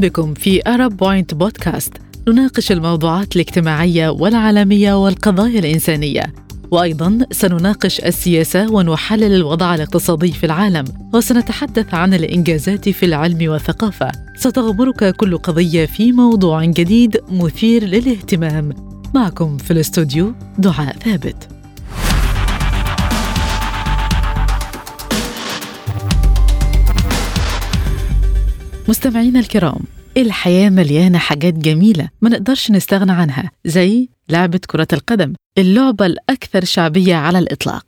بكم في أرب بوينت بودكاست نناقش الموضوعات الاجتماعية والعالمية والقضايا الإنسانية. وأيضا سنناقش السياسة ونحلل الوضع الاقتصادي في العالم وسنتحدث عن الإنجازات في العلم والثقافة. ستغمرك كل قضية في موضوع جديد مثير للاهتمام. معكم في الاستوديو دعاء ثابت. مستمعينا الكرام الحياة مليانة حاجات جميلة ما نقدرش نستغنى عنها زي لعبة كرة القدم اللعبة الأكثر شعبية على الإطلاق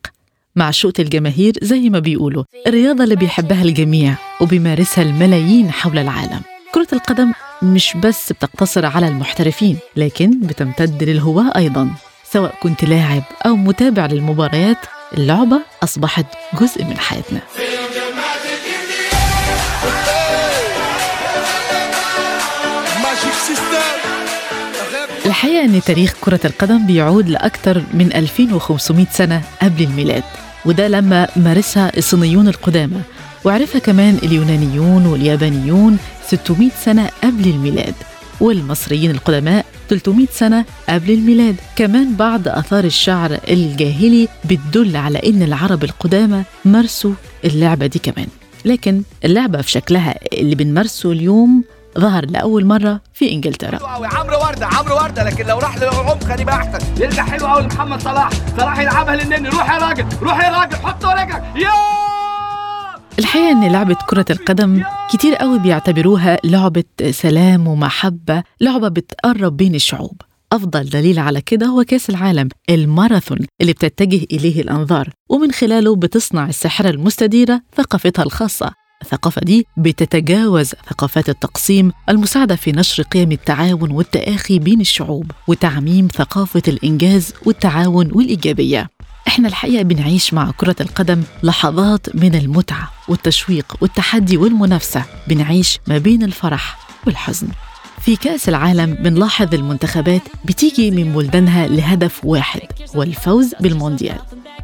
معشوقة الجماهير زي ما بيقولوا الرياضة اللي بيحبها الجميع وبيمارسها الملايين حول العالم. كرة القدم مش بس بتقتصر على المحترفين لكن بتمتد للهواة أيضا سواء كنت لاعب أو متابع للمباريات اللعبة أصبحت جزء من حياتنا. الحقيقة أن تاريخ كرة القدم بيعود لأكثر من 2500 سنة قبل الميلاد وده لما مارسها الصينيون القدامى وعرفها كمان اليونانيون واليابانيون 600 سنة قبل الميلاد والمصريين القدماء 300 سنة قبل الميلاد. كمان بعض أثار الشعر الجاهلي بتدل على إن العرب القدامى مارسوا اللعبة دي كمان. لكن اللعبة في شكلها اللي بنمارسه اليوم ظهر لأول مرة في إنجلترا. عمرو وردة عمرو وردة. لكن لو راح للعمق هيبقى أحسن. يرجع حلو قوي لمحمد صلاح. صلاح يلعبها للنني. روح يا راجل روح يا راجل. حط رجلك يا! الحقيقة إن لعبة كرة القدم كتير قوي بيعتبروها لعبة سلام ومحبة لعبة بتقرب بين الشعوب. أفضل دليل على كده هو كأس العالم الماراثون اللي بتتجه إليه الأنظار ومن خلاله بتصنع الساحرة المستديرة ثقافتها الخاصة. الثقافة دي بتتجاوز ثقافات التقسيم المساعدة في نشر قيم التعاون والتآخي بين الشعوب وتعميم ثقافة الإنجاز والتعاون والإيجابية. إحنا الحقيقة بنعيش مع كرة القدم لحظات من المتعة والتشويق والتحدي والمنافسة. بنعيش ما بين الفرح والحزن. في كأس العالم بنلاحظ المنتخبات بتيجي من بلدانها لهدف واحد والفوز بالمونديال.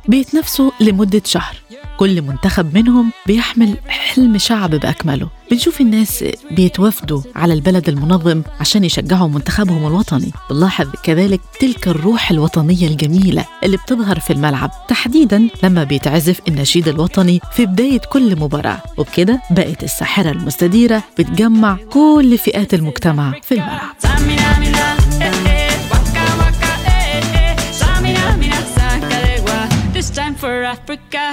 بيتنافسوا لمدة شهر. كل منتخب منهم بيحمل حلم شعب بأكمله. بنشوف الناس بيتوافدوا على البلد المنظم عشان يشجعوا منتخبهم الوطني. بنلاحظ كذلك تلك الروح الوطنية الجميلة اللي بتظهر في الملعب. تحديدا لما بيتعزف النشيد الوطني في بداية كل مباراة. وبكده بقت الساحرة المستديرة بتجمع كل فئات المجتمع في الملعب. Time for Africa.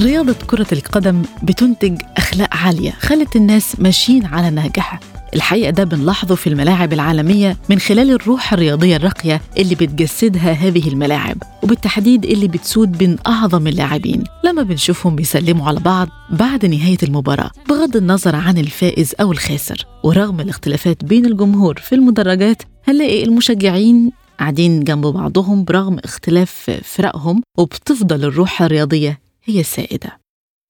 رياضة كرة القدم بتنتج أخلاق عالية خلت الناس ماشيين على نهجها الحقيقة ده بنلاحظه في الملاعب العالمية من خلال الروح الرياضية الراقية اللي بتجسدها هذه الملاعب وبالتحديد اللي بتسود بين أعظم اللاعبين. لما بنشوفهم بيسلموا على بعض بعد نهاية المباراة بغض النظر عن الفائز أو الخاسر. ورغم الاختلافات بين الجمهور في المدرجات هنلاقي المشجعين قاعدين جنب بعضهم برغم اختلاف فرقهم وبتفضل الروح الرياضية هي السائدة.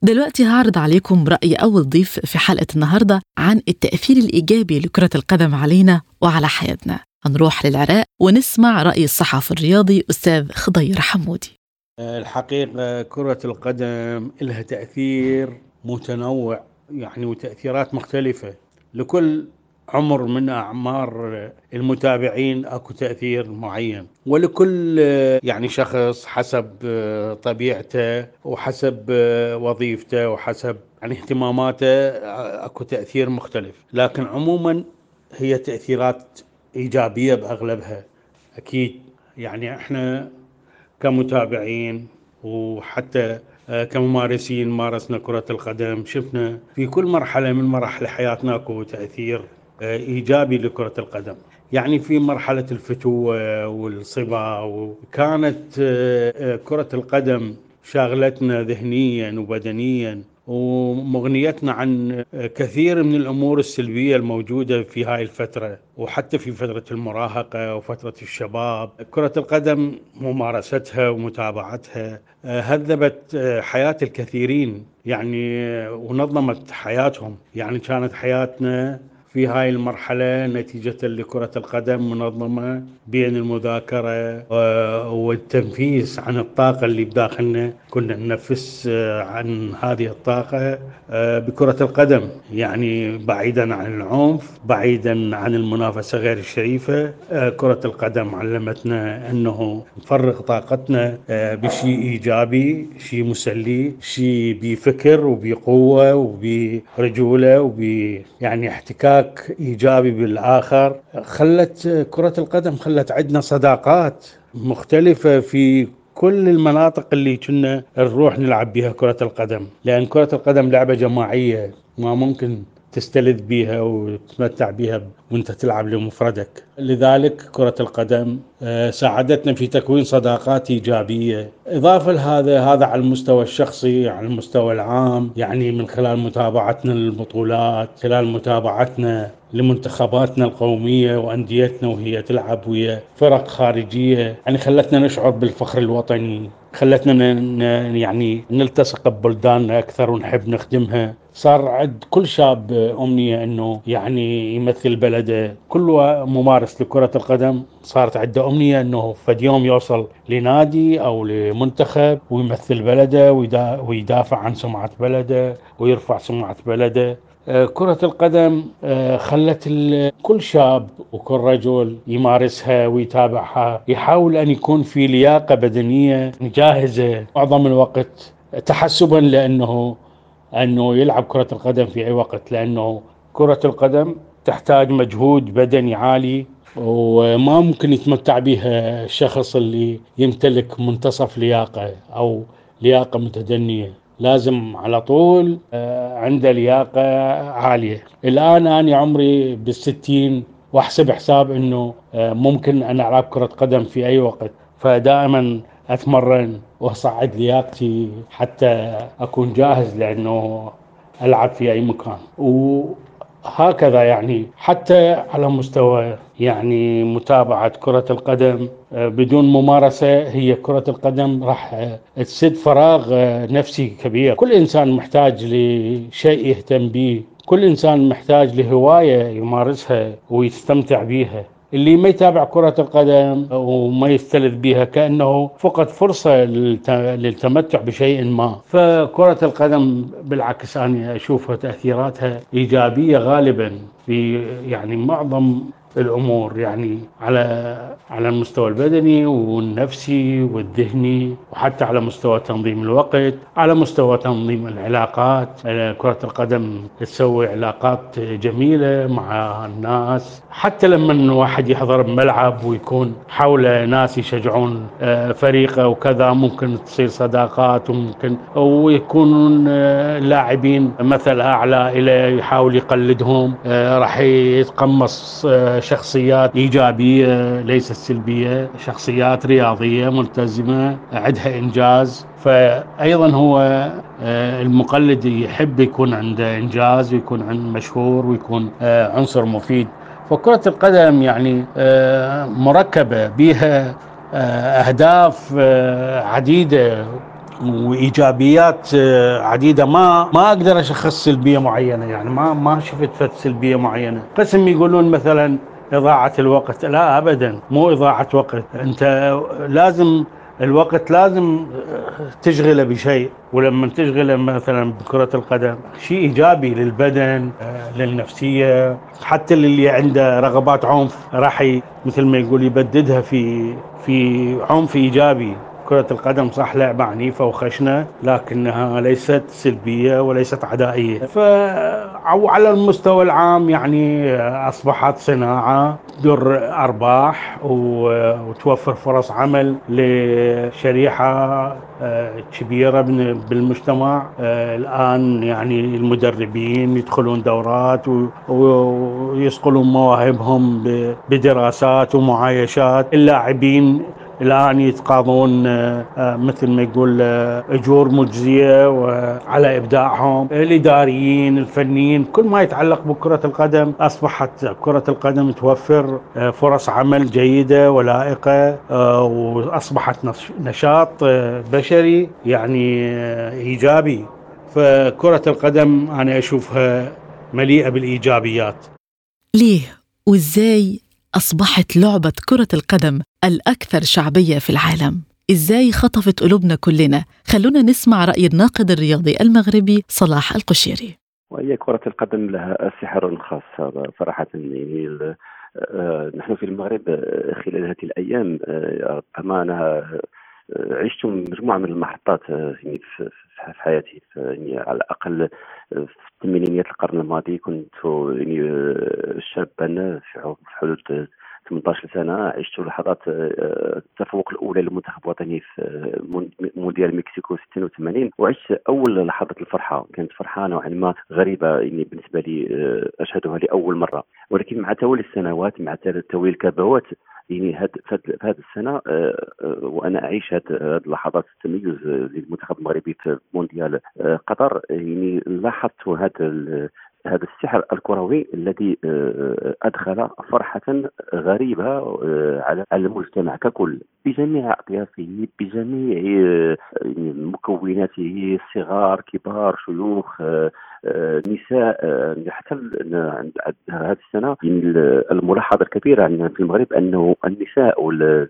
دلوقتي هعرض عليكم رأي أول ضيف في حلقة النهاردة عن التأثير الإيجابي لكرة القدم علينا وعلى حياتنا. هنروح للعراق ونسمع رأي الصحفي الرياضي أستاذ خضير حمودي. الحقيقة كرة القدم لها تأثير متنوع يعني وتأثيرات مختلفة لكل عمر من أعمار المتابعين أكو تأثير معين. ولكل يعني شخص حسب طبيعته وحسب وظيفته وحسب يعني اهتماماته أكو تأثير مختلف. لكن عموما هي تأثيرات إيجابية بأغلبها. أكيد يعني إحنا كمتابعين وحتى كممارسين مارسنا كرة القدم شفنا في كل مرحلة من مراحل حياتنا أكو تأثير إيجابي لكرة القدم. يعني في مرحلة الفتوة والصبا وكانت آه، كرة القدم شاغلتنا ذهنيا وبدنيا ومغنيتنا عن كثير من الأمور السلبية الموجودة في هاي الفترة وحتى في فترة المراهقة وفترة الشباب، كرة القدم ممارستها ومتابعتها آه، هذبت آه، حياة الكثيرين يعني ونظمت حياتهم، يعني كانت حياتنا في هاي المرحلة نتيجة لكرة القدم منظمة بين المذاكرة والتنفيس عن الطاقة اللي بداخلنا. كنا ننفس عن هذه الطاقة بكرة القدم. يعني بعيدا عن العنف بعيدا عن المنافسة غير الشريفة. كرة القدم علمتنا أنه نفرغ طاقتنا بشيء إيجابي شيء مسلي شيء بفكر وبقوة وبرجولة وب يعني احتكاك إيجابي بالآخر. خلت كرة القدم خلت عندنا صداقات مختلفة في كل المناطق اللي كنا نروح نلعب بها كرة القدم. لأن كرة القدم لعبة جماعية ما ممكن تستلذ بها وتتمتع بها وانت تلعب لمفردك. لذلك كرة القدم ساعدتنا في تكوين صداقات إيجابية. إضافة لهذا هذا على المستوى الشخصي على المستوى العام يعني من خلال متابعتنا للبطولات خلال متابعتنا لمنتخباتنا القومية وأنديتنا وهي تلعب ويا فرق خارجية. يعني خلتنا نشعر بالفخر الوطني. خلتنا يعني نلتصق ببلداننا أكثر ونحب نخدمها. صار عند كل شاب أمنية أنه يعني يمثل بلده. كل ممارس لكرة القدم صارت عنده أمنية أنه فد يوم يوصل لنادي أو لمنتخب ويمثل بلده ويدافع عن سمعة بلده ويرفع سمعة بلده. كرة القدم خلت كل شاب وكل رجل يمارسها ويتابعها يحاول أن يكون في لياقة بدنية جاهزة معظم الوقت تحسبا لأنه أنه يلعب كرة القدم في أي وقت لأنه كرة القدم تحتاج مجهود بدني عالي وما ممكن يتمتع بها الشخص اللي يمتلك منتصف لياقة أو لياقة متدنية. لازم على طول عنده لياقة عالية. الآن أنا عمري بالستين وأحسب حساب أنه ممكن أن ألعب كرة قدم في أي وقت. فدائما أتمرن وأصعد لياقتي حتى أكون جاهز لأنه ألعب في أي مكان. وهكذا يعني حتى على مستوى يعني متابعة كرة القدم بدون ممارسة هي كرة القدم راح تسد فراغ نفسي كبير. كل إنسان محتاج لشيء يهتم به كل إنسان محتاج لهواية يمارسها ويستمتع بيها. اللي ما يتابع كرة القدم وما يستلذ بها كأنه فقد فرصة للتمتع بشيء ما. فكرة القدم بالعكس أنا أشوفها تأثيراتها إيجابية غالبا في يعني معظم الأمور يعني على على المستوى البدني والنفسي والذهني وحتى على مستوى تنظيم الوقت على مستوى تنظيم العلاقات. كرة القدم تسوي علاقات جميلة مع الناس. حتى لما الواحد يحضر بملعب ويكون حوله ناس يشجعون فريقه وكذا ممكن تصير صداقات وممكن ويكونون لاعبين مثل اعلى اليه يحاول يقلدهم راح يتقمص شخصيات إيجابية ليست سلبية، شخصيات رياضية ملتزمة عندها إنجاز، فايضا هو المقلد يحب يكون عنده إنجاز ويكون عنده مشهور ويكون عنصر مفيد، فكرة القدم يعني مركبة بها أهداف عديدة وإيجابيات عديدة. ما ما أقدر أشخص سلبية معينة يعني ما ما شفت فت سلبية معينة. قسم يقولون مثلا إضاعة الوقت. لا ابدا مو إضاعة وقت. أنت لازم الوقت لازم تشغله بشيء. ولما تشغله مثلا بكرة القدم شيء إيجابي للبدن للنفسية. حتى اللي عنده رغبات عنف راح مثل ما يقول يبددها في في عنف إيجابي. كرة القدم صح لعبة عنيفة وخشنة لكنها ليست سلبية وليست عدائية. فعلى المستوى العام يعني أصبحت صناعة تدر أرباح وتوفر فرص عمل لشريحة كبيرة بالمجتمع. الآن يعني المدربين يدخلون دورات ويصقلون مواهبهم بدراسات ومعايشات. اللاعبين الآن يتقاضون مثل ما يقول أجور مجزية وعلى إبداعهم. الإداريين الفنيين كل ما يتعلق بكرة القدم أصبحت كرة القدم توفر فرص عمل جيدة ولائقة وأصبحت نشاط بشري يعني إيجابي. فكرة القدم أنا أشوفها مليئة بالإيجابيات. ليه؟ وإزاي أصبحت لعبة كرة القدم الأكثر شعبية في العالم. إزاي خطفت قلوبنا كلنا؟ خلونا نسمع رأي الناقد الرياضي المغربي صلاح القشيري. وهي كرة القدم لها سحر خاص صراحة. يعني آه، نحن في المغرب خلال هذه الأيام ربما آه، أنا عشت مجموعة من المحطات يعني في حياتي يعني على الأقل في الثمانينيات القرن الماضي كنت يعني شابا في حدود 18 سنة عشت لحظات آه، التفوق الأولى للمنتخب الوطني في آه، مونديال مكسيكو 86 وعشت أول لحظة الفرحة. كانت فرحة نوعا ما غريبة يعني بالنسبة لي آه، أشهدها لأول مرة. ولكن مع تولي السنوات مع تولي الكبوات يعني هاد في هذه السنة وأنا أعيش هذه اللحظات التميز للمنتخب المغربي في مونديال قطر. يعني لاحظت هذا هذا السحر الكروي الذي آه، أدخل فرحة غريبة آه، على المجتمع ككل بجميع أطيافه بجميع آه، مكوناته صغار كبار شيوخ نساء حتى عند هذه السنة يعني الملاحظة الكبيرة عندنا في المغرب أنه النساء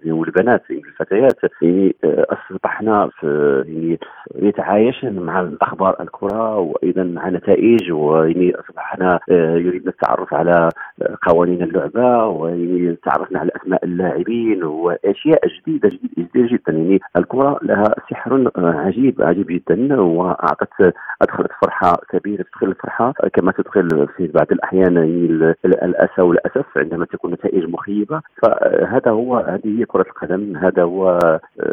والبنات الفتيات يعني اصبحنا يعني يتعايشن مع الأخبار الكره وأيضا مع نتائج ويعني اصبحنا آه، يريدنا التعرف على آه، قوانين اللعبة وتعرفنا على أسماء اللاعبين وأشياء جديدة جديدة جدا. يعني الكرة لها سحر آه، عجيب عجيب جدا وأعطت أدخلت فرحة كبيرة تدخل الفرحة كما تدخل في بعض الأحيان يعني الأسى والأسف عندما تكون نتائج مخيبة فهذا هو هذه هي كرة القدم هذا هو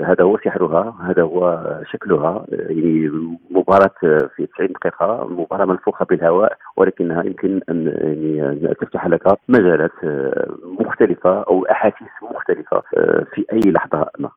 هذا هو سحرها هذا هو شكلها يعني مباراة في 90 دقيقة مباراة منفوخة بالهواء ولكنها يمكن أن يعني تفتح لك مجالات آه، مختلفة أو أحاسيس مختلفة آه، في أي لحظة ما.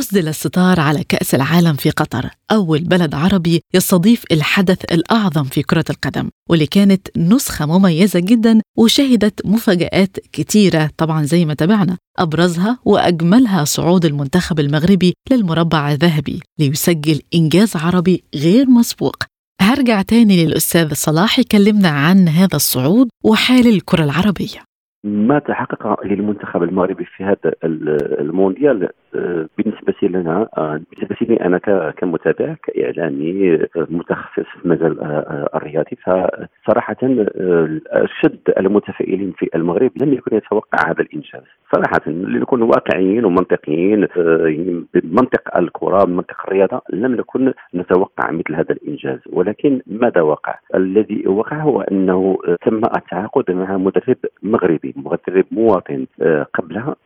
أسدل الستار على كأس العالم في قطر أول بلد عربي يستضيف الحدث الأعظم في كرة القدم واللي كانت نسخة مميزة جدا وشهدت مفاجآت كتيرة طبعا زي ما تابعنا أبرزها وأجملها صعود المنتخب المغربي للمربع الذهبي ليسجل إنجاز عربي غير مسبوق. هرجع تاني للأستاذ صلاح يكلمنا عن هذا الصعود وحال الكرة العربية. ما تحقق للمنتخب المغربي في هذا المونديال. آه، بالنسبة لنا آه، بالنسبة لي أنا كمتابع كإعلامي متخصص في المجال آه، الرياضي فصراحة شد المتفائلين في المغرب لم يكن يتوقع هذا الإنجاز. صراحة لنكون واقعيين ومنطقيين بمنطق الكرة بمنطق الرياضة لم نكن نتوقع مثل هذا الإنجاز. ولكن ماذا وقع؟ الذي وقع هو أنه تم التعاقد مع مدرب مغربي. مدرب مواطن قبلها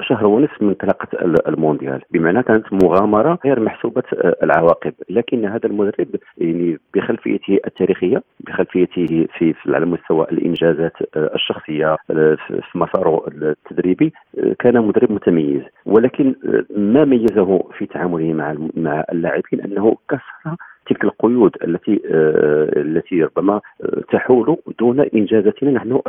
شهر ونصف من انطلاقة المونديال. بمعنى كانت مغامرة غير محسوبة آه، العواقب. لكن هذا المدرب يعني بخلفيته التاريخية بخلفيته في على مستوى الإنجازات آه، الشخصية آه، في مساره التدريبي كان مدرب متميز. ولكن ما ميزه في تعامله مع مع اللاعبين أنه كسر تلك القيود التي التي ربما تحول دون انجازاتنا نحن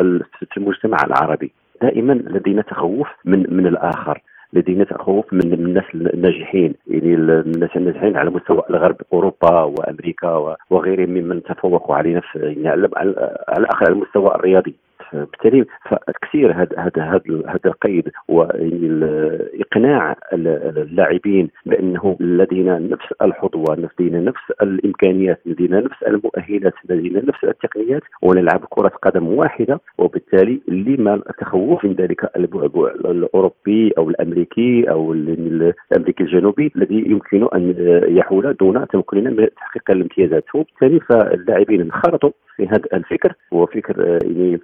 في المجتمع العربي. دائما لدينا تخوف من من الآخر. لدينا تخوف من الناس الناجحين يعني الناس الناجحين على مستوى الغرب أوروبا وأمريكا وغيرهم ممن تفوقوا علينا في يعني على الأخر على المستوى الرياضي. بالتالي فتكسير هذا هذا هذا القيد واقناع اللاعبين بأنه لدينا نفس الحظوه لدينا نفس الإمكانيات لدينا نفس المؤهلات لدينا نفس التقنيات ونلعب كرة قدم واحدة. وبالتالي لما التخوف من ذلك البعبع الأوروبي أو الأمريكي أو الأمريكي الجنوبي الذي يمكن أن يحول دون تمكننا من تحقيق الامتيازات. وبالتالي فاللاعبين انخرطوا في هذا الفكر. هو فكر يعني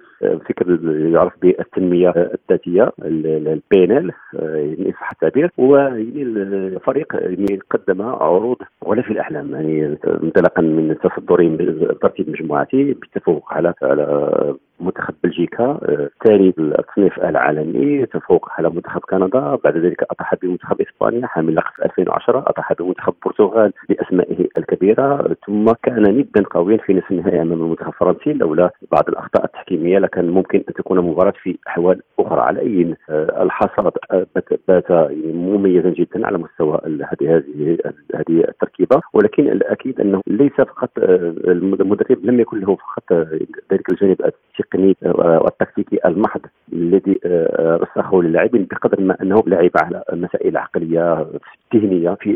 فكر يعرف بالتنمية الذاتية البي ان ال يعني صح التعبير ويعني الفريق يعني قدم عروض ولا في الأحلام يعني انطلاقا من تصدرهم ترتيب مجموعتي بالتفوق على على منتخب بلجيكا ثاني التصنيف العالمي تفوق على منتخب كندا بعد ذلك اطاح بمنتخب إسبانيا حامل لقب 2010 اطاح بمنتخب البرتغال باسمائه الكبيرة ثم كان ندا قويا في نصف النهائي أمام المنتخب الفرنسي لولا بعض الأخطاء التحكيمية لكان ممكن أن تكون مباراة في أحوال أخرى. على أي الحصاد بات مميزا جدا على مستوى هذه هذه التركيبة ولكن الأكيد أنه ليس فقط المدرب لم يكن له فقط ذلك الجانب التقني والتكتيكي المحض الذي رسخه للاعبين بقدر ما انه لعب على مسائل عقلية ذهنيه في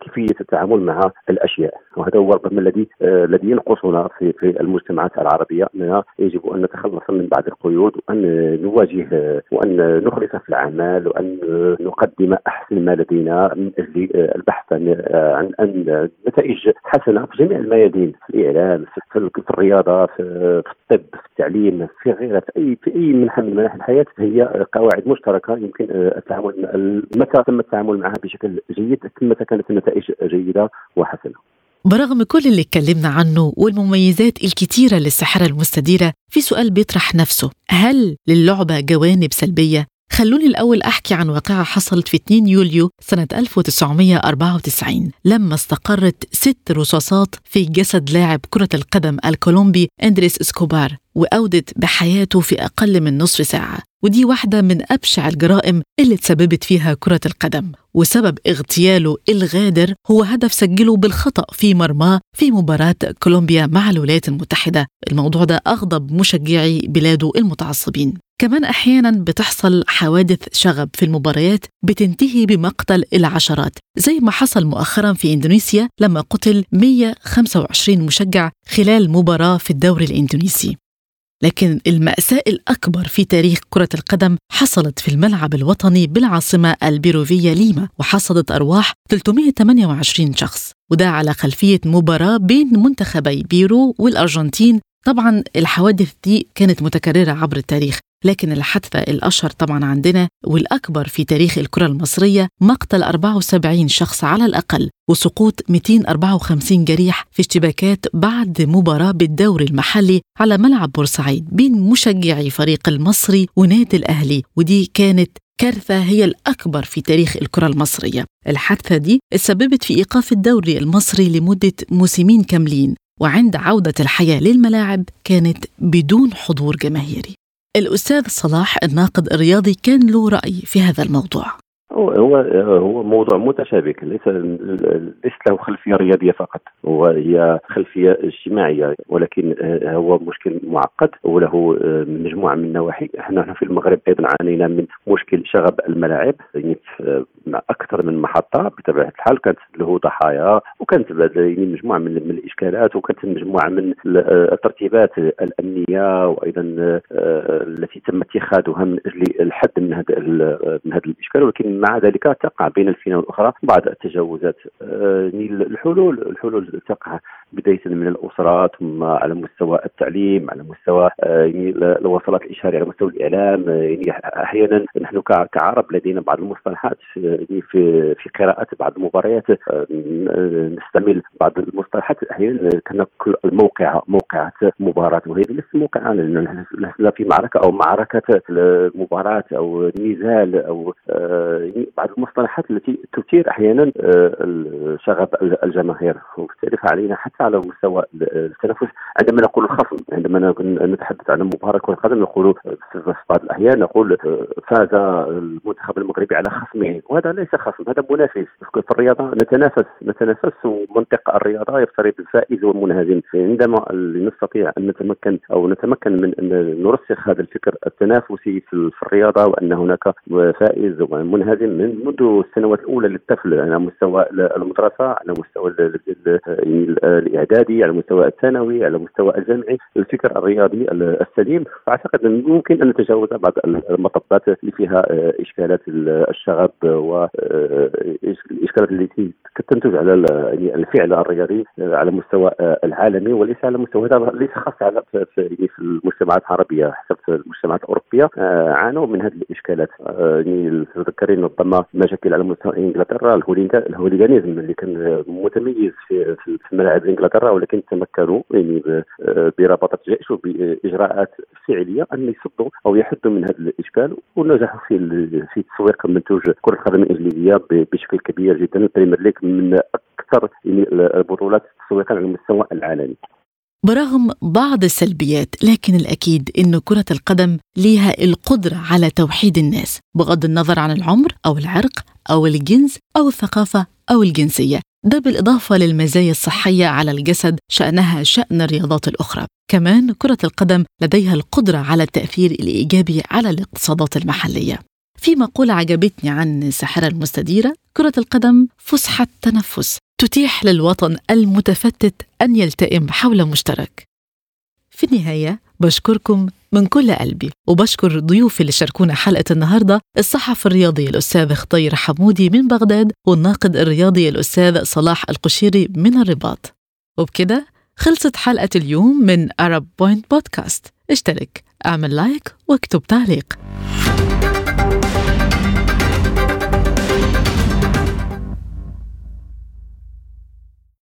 كيفية التعامل مع الأشياء. وهذا هو ربما الذي الذي ينقصنا في في المجتمعات العربية. اننا يجب أن نتخلص من بعض القيود وأن نواجه وأن نخلص في العمل وأن نقدم أحسن ما لدينا من أجل البحث عن عن نتائج حسنة في جميع الميادين في الإعلام في الرياضة في الطب في التعليم في غيرها في أي في أي منحى من مناحي الحياة. هي قواعد مشتركة يمكن التعامل متى تم التعامل معها. بشكل جيد متى كانت النتائج جيدة وحسنة. برغم كل اللي اتكلمنا عنه والمميزات الكتيرة للساحرة المستديرة في سؤال بيطرح نفسه. هل للعبة جوانب سلبية؟ خلوني الأول أحكي عن واقعة حصلت في 2 يوليو سنة 1994 لما استقرت ست رصاصات في جسد لاعب كرة القدم الكولومبي أندريس إسكوبار. وأودت بحياته في أقل من نصف ساعة. ودي واحدة من أبشع الجرائم اللي تسببت فيها كرة القدم. وسبب اغتياله الغادر هو هدف سجله بالخطأ في مرماه في مباراة كولومبيا مع الولايات المتحدة. الموضوع ده أغضب مشجعي بلاده المتعصبين. كمان أحيانا بتحصل حوادث شغب في المباريات بتنتهي بمقتل العشرات زي ما حصل مؤخرا في إندونيسيا لما قتل 125 مشجع خلال مباراة في الدوري الإندونيسي. لكن المأساة الأكبر في تاريخ كرة القدم حصلت في الملعب الوطني بالعاصمة البيروفية ليما وحصدت أرواح 328 شخص. وده على خلفية مباراة بين منتخبي بيرو والأرجنتين. طبعا الحوادث دي كانت متكررة عبر التاريخ. لكن الحادثة الأشهر طبعا عندنا والأكبر في تاريخ الكرة المصرية مقتل 74 شخص على الأقل وسقوط 254 جريح في اشتباكات بعد مباراة بالدوري المحلي على ملعب بورسعيد بين مشجعي فريق المصري ونادي الأهلي ودي كانت كارثة هي الأكبر في تاريخ الكرة المصرية. الحادثة دي تسببت في إيقاف الدوري المصري لمدة موسمين كاملين وعند عودة الحياة للملاعب كانت بدون حضور جماهيري. الأستاذ صلاح الناقد الرياضي كان له رأي في هذا الموضوع. هو هو موضوع متشابك ليس ليس له خلفية رياضيه فقط هو هي خلفية اجتماعية ولكن هو مشكل معقد وله مجموعة من النواحي. إحنا في المغرب أيضا عانينا من مشكل شغب الملاعب يعني أكثر من محطة بطبيعة الحال. كانت له ضحايا وكانت يعني مجموعة من, الإشكالات وكانت مجموعة من الترتيبات الأمنية وأيضا التي تم اتخاذها من أجل الحد من هذا من هذا الإشكال. ولكن مع ذلك تقع بين الفينة والأخرى بعض التجاوزات. يعني الحلول الحلول تقع بداية من الاسره ثم على مستوى التعليم على مستوى يعني الوصلات الاشاريه على مستوى الإعلام يعني أحيانا نحن كعرب لدينا بعض المصطلحات يعني في في قراءة بعض المباريات نستعمل بعض المصطلحات أحيانا كل الموقعه موقعه مباراة وهي ليست موقعه لسنا في معركة أو معركة مباراه أو نزال أو بعض المصطلحات التي تثير أحيانا شغب الجماهير. وبالتالي فعلينا حتى على مستوى التنفس عندما نقول الخصم عندما نتحدث عن مباراة كرة القدم نقول في بعض الأحيان نقول فاز المنتخب المغربي على خصمه وهذا ليس خصم هذا منافس. في الرياضة نتنافس نتنافس ومنطق الرياضة يفترض الفائز والمنهزم. عندما نستطيع أن نتمكن أو نتمكن من أن نرسخ هذا الفكر التنافسي في الرياضة وأن هناك فائز ومنهزم من منذ السنوات الأولى للطفل على مستوى المدرسة على مستوى الإعدادي على مستوى الثانوي على مستوى الجامعي الفكر الرياضي السليم. فأعتقد أن ممكن أن نتجاوز بعض المطبات اللي فيها إشكالات الشغب والاشكالات التي تنتج على الفعل الرياضي على مستوى العالمي وليس على مستوى ليس خاص على في المجتمعات العربية حسب المجتمعات الأوروبية. عانوا من هذه الإشكالات. يعني تذكرين ربما مشاكل على مستوى إنجلترا الهوليغانيزم اللي كان متميز في في ملاعب إنجلترا ولكن تمكنوا يعني برباطة جأش وبإجراءات فعلية أن يصدوا أو يحدوا من هذا الإشكال. ونجحوا في في تسويق منتوج كرة القدم الإنجليزية بشكل كبير جدا. ال Premier League من أكثر يعني البطولات تسويقا على المستوى العالمي. برغم بعض السلبيات لكن الأكيد أن كرة القدم ليها القدرة على توحيد الناس بغض النظر عن العمر أو العرق أو الجنس أو الثقافة أو الجنسية. ده بالإضافة للمزايا الصحية على الجسد شأنها شأن الرياضات الأخرى. كمان كرة القدم لديها القدرة على التأثير الإيجابي على الاقتصادات المحلية. في مقولة عجبتني عن الساحرة المستديرة كرة القدم فسحة تنفس تتيح للوطن المتفتت أن يلتئم حول مشترك. في النهاية بشكركم من كل قلبي. وبشكر ضيوفي اللي شاركونا حلقة النهاردة الصحفي الرياضي الأستاذ خطير حمودي من بغداد والناقد الرياضي الأستاذ صلاح القشيري من الرباط. وبكده خلصت حلقة اليوم من Arab Point بودكاست اشترك اعمل لايك واكتب تعليق.